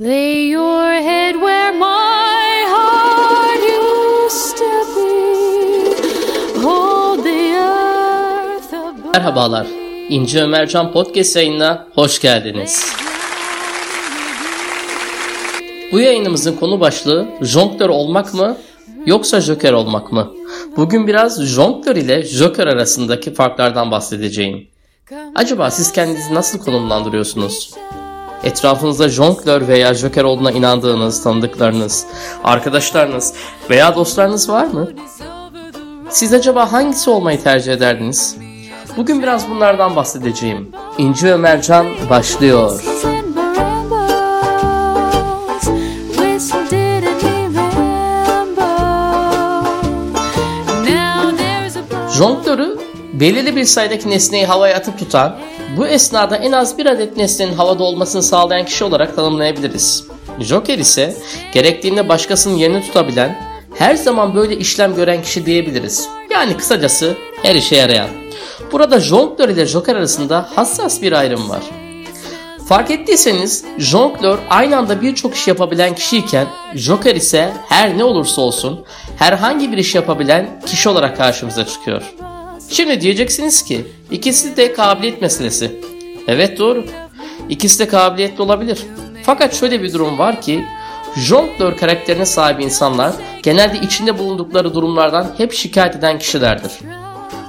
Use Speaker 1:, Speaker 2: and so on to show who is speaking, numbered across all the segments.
Speaker 1: Lay your head where my heart used to be. Hold the earth above.
Speaker 2: Merhabalar. İnci Ömercan Podcast yayınına hoş geldiniz. Bu yayınımızın konu başlığı jonglör olmak mı yoksa joker olmak mı? Bugün biraz jonglör ile joker arasındaki farklardan bahsedeceğim. Acaba siz kendinizi nasıl konumlandırıyorsunuz? Etrafınızda jonglör veya joker olduğuna inandığınız tanıdıklarınız, arkadaşlarınız veya dostlarınız var mı? Siz acaba hangisi olmayı tercih ederdiniz? Bugün biraz bunlardan bahsedeceğim. İnci başlıyor.
Speaker 1: Now there's a
Speaker 2: Jonglörü belirli bir sayıdaki nesneyi havaya atıp tutan, bu esnada en az bir adet nesnenin havada olmasını sağlayan kişi olarak tanımlayabiliriz. Joker ise gerektiğinde başkasının yerini tutabilen, her zaman böyle işlem gören kişi diyebiliriz. Yani kısacası her işe yarayan. Burada jonglör ile joker arasında hassas bir ayrım var. Fark ettiyseniz jonglör aynı anda birçok iş yapabilen kişiyken joker ise her ne olursa olsun herhangi bir iş yapabilen kişi olarak karşımıza çıkıyor. Şimdi diyeceksiniz ki ikisi de kabiliyet meselesi. Evet doğru. İkisi de kabiliyetli olabilir. Fakat şöyle bir durum var ki jonglör karakterine sahip insanlar genelde içinde bulundukları durumlardan hep şikayet eden kişilerdir.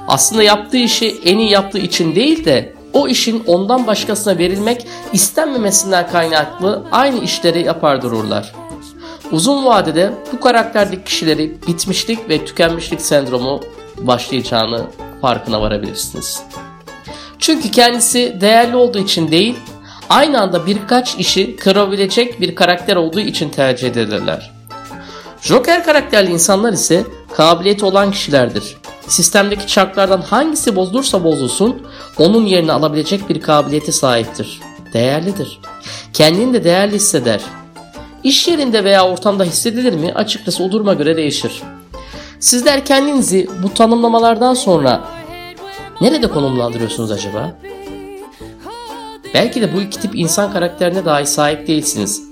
Speaker 2: Aslında yaptığı işi en iyi yaptığı için değil de o işin ondan başkasına verilmek istenmemesinden kaynaklı aynı işleri yapar dururlar. Uzun vadede bu karakterdeki kişileri bitmişlik ve tükenmişlik sendromu başlayacağını farkına varabilirsiniz. Çünkü kendisi değerli olduğu için değil, aynı anda birkaç işi kırabilecek bir karakter olduğu için tercih edilirler. Joker karakterli insanlar ise kabiliyeti olan kişilerdir. Sistemdeki çarklardan hangisi bozulursa bozulsun onun yerini alabilecek bir kabiliyete sahiptir. Değerlidir. Kendini de değerli hisseder. İş yerinde veya ortamda hissedilir mi açıkçası o duruma göre değişir. Sizler kendinizi bu tanımlamalardan sonra nerede konumlandırıyorsunuz acaba? Belki de bu iki tip insan karakterine dahi sahip değilsiniz.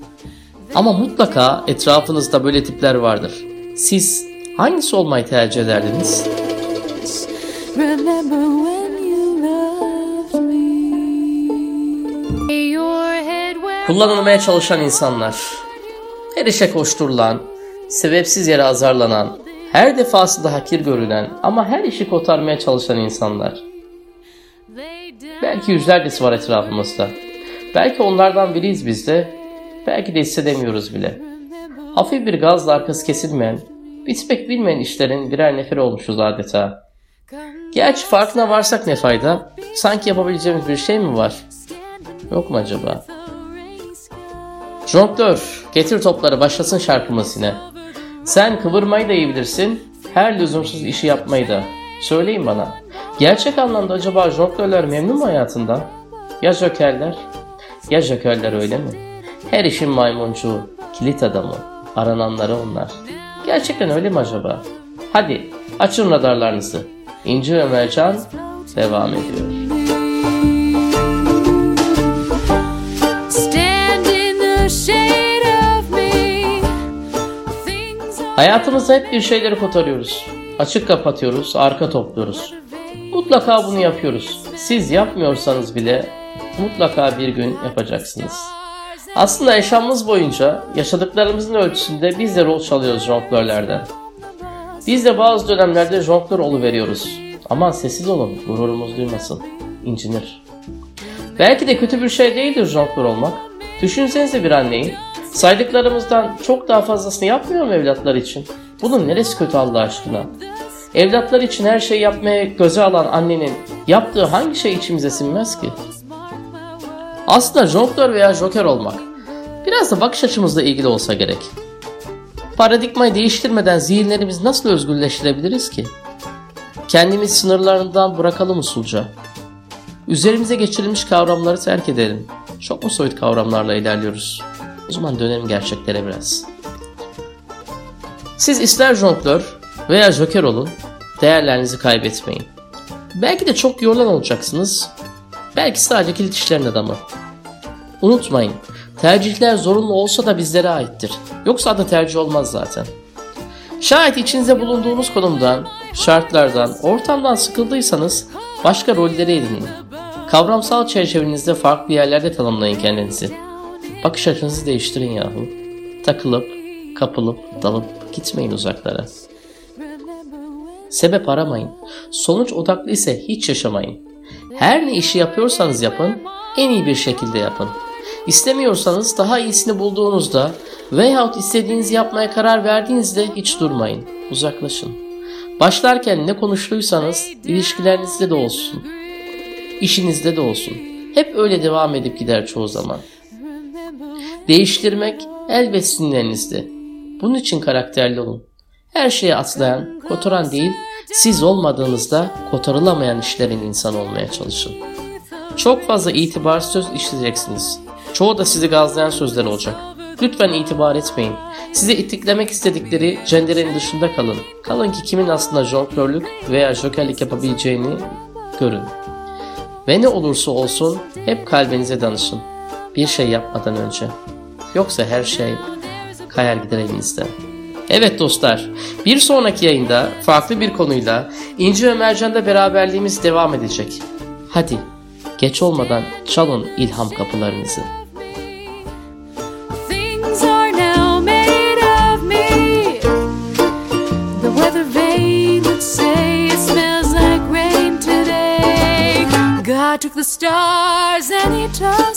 Speaker 2: Ama mutlaka etrafınızda böyle tipler vardır. Siz hangisi olmayı tercih ederdiniz? Kullanılmaya çalışan insanlar, her işe koşturulan, sebepsiz yere azarlanan, her defasında hakir görülen ama her işi kotarmaya çalışan insanlar. Belki yüzlercesi var etrafımızda. Belki onlardan biriyiz biz de. Belki de hissedemiyoruz bile. Hafif bir gazla arkası kesilmeyen, bitmek bilmeyen işlerin birer neferi olmuşuz adeta. Gerçi farkına varsak ne fayda? Sanki yapabileceğimiz bir şey mi var? Yok mu acaba? Jonglör, getir topları başlasın şarkımız yine. Sen kıvırmayı da iyi bilirsin, her lüzumsuz işi yapmayı da. Söyleyin bana, gerçek anlamda acaba jonglörler memnun mu hayatından? Ya jokerler? Ya jokerler öyle mi? Her işin maymuncuğu, kilit adamı, arananları onlar. Gerçekten öyle mi acaba? Hadi açın radarlarınızı. İnci ve Mercan devam ediyor. Hayatımızda hep bir şeyleri kotarıyoruz. Açık kapatıyoruz, arka topluyoruz. Mutlaka bunu yapıyoruz. Siz yapmıyorsanız bile mutlaka bir gün yapacaksınız. Aslında yaşamımız boyunca yaşadıklarımızın ölçüsünde biz de rol çalıyoruz jonglörlerden. Biz de bazı dönemlerde jonglör veriyoruz. Aman sessiz olun, gururumuz duymasın. İncinir. Belki de kötü bir şey değildir jonglör olmak. Düşünsenize bir anneyi. Saydıklarımızdan çok daha fazlasını yapmıyor mu evlatlar için? Bunun neresi kötü Allah aşkına? Evlatlar için her şeyi yapmaya göze alan annenin yaptığı hangi şey içimize sinmez ki? Aslında jonglör veya joker olmak biraz da bakış açımızla ilgili olsa gerek. Paradigmayı değiştirmeden zihinlerimizi nasıl özgürleştirebiliriz ki? Kendimiz sınırlarından bırakalım usulca. Üzerimize geçirilmiş kavramları terk edelim. Çok mu soyut kavramlarla ilerliyoruz? O zaman dönelim gerçeklere biraz. Siz ister jonglör veya joker olun, değerlerinizi kaybetmeyin. Belki de çok yorulan olacaksınız, belki sadece kilit işlerin adamı. Unutmayın, Tercihler zorunlu olsa da bizlere aittir. Yoksa adı tercih olmaz zaten. Şayet içinizde bulunduğunuz konumdan, şartlardan, ortamdan sıkıldıysanız başka rolleri edinin. Kavramsal çerçevenizde farklı yerlerde tanımlayın kendinizi. Bakış açınızı değiştirin yahu. Takılıp, kapılıp, dalıp gitmeyin uzaklara. Sebep aramayın. Sonuç odaklı ise hiç yaşamayın. Her ne işi yapıyorsanız yapın, en iyi bir şekilde yapın. İstemiyorsanız daha iyisini bulduğunuzda veyahut istediğinizi yapmaya karar verdiğinizde hiç durmayın. Uzaklaşın. Başlarken ne konuştuysanız ilişkilerinizde de olsun. işinizde de olsun. Hep öyle devam edip gider çoğu zaman. Değiştirmek elbet sizin elinizde. Bunun için karakterli olun. Her şeye atlayan, kotaran değil, siz olmadığınızda kotarılamayan işlerin insanı olmaya çalışın. Çok fazla itibar söz işleyeceksiniz. Çoğu da sizi gazlayan sözler olacak. Lütfen itibar etmeyin. Sizi itiklemek istedikleri cenderenin dışında kalın. Kalın ki kimin aslında jonglörlük veya jokerlik yapabileceğini görün. Ve ne olursa olsun hep kalbinize danışın. Bir şey yapmadan önce. Yoksa her şey kayar gider elinizden. Evet dostlar, bir sonraki yayında farklı bir konuyla İnci ve Mercan'da beraberliğimiz devam edecek. Hadi, geç olmadan çalın ilham kapılarınızı.
Speaker 1: Took the stars and he took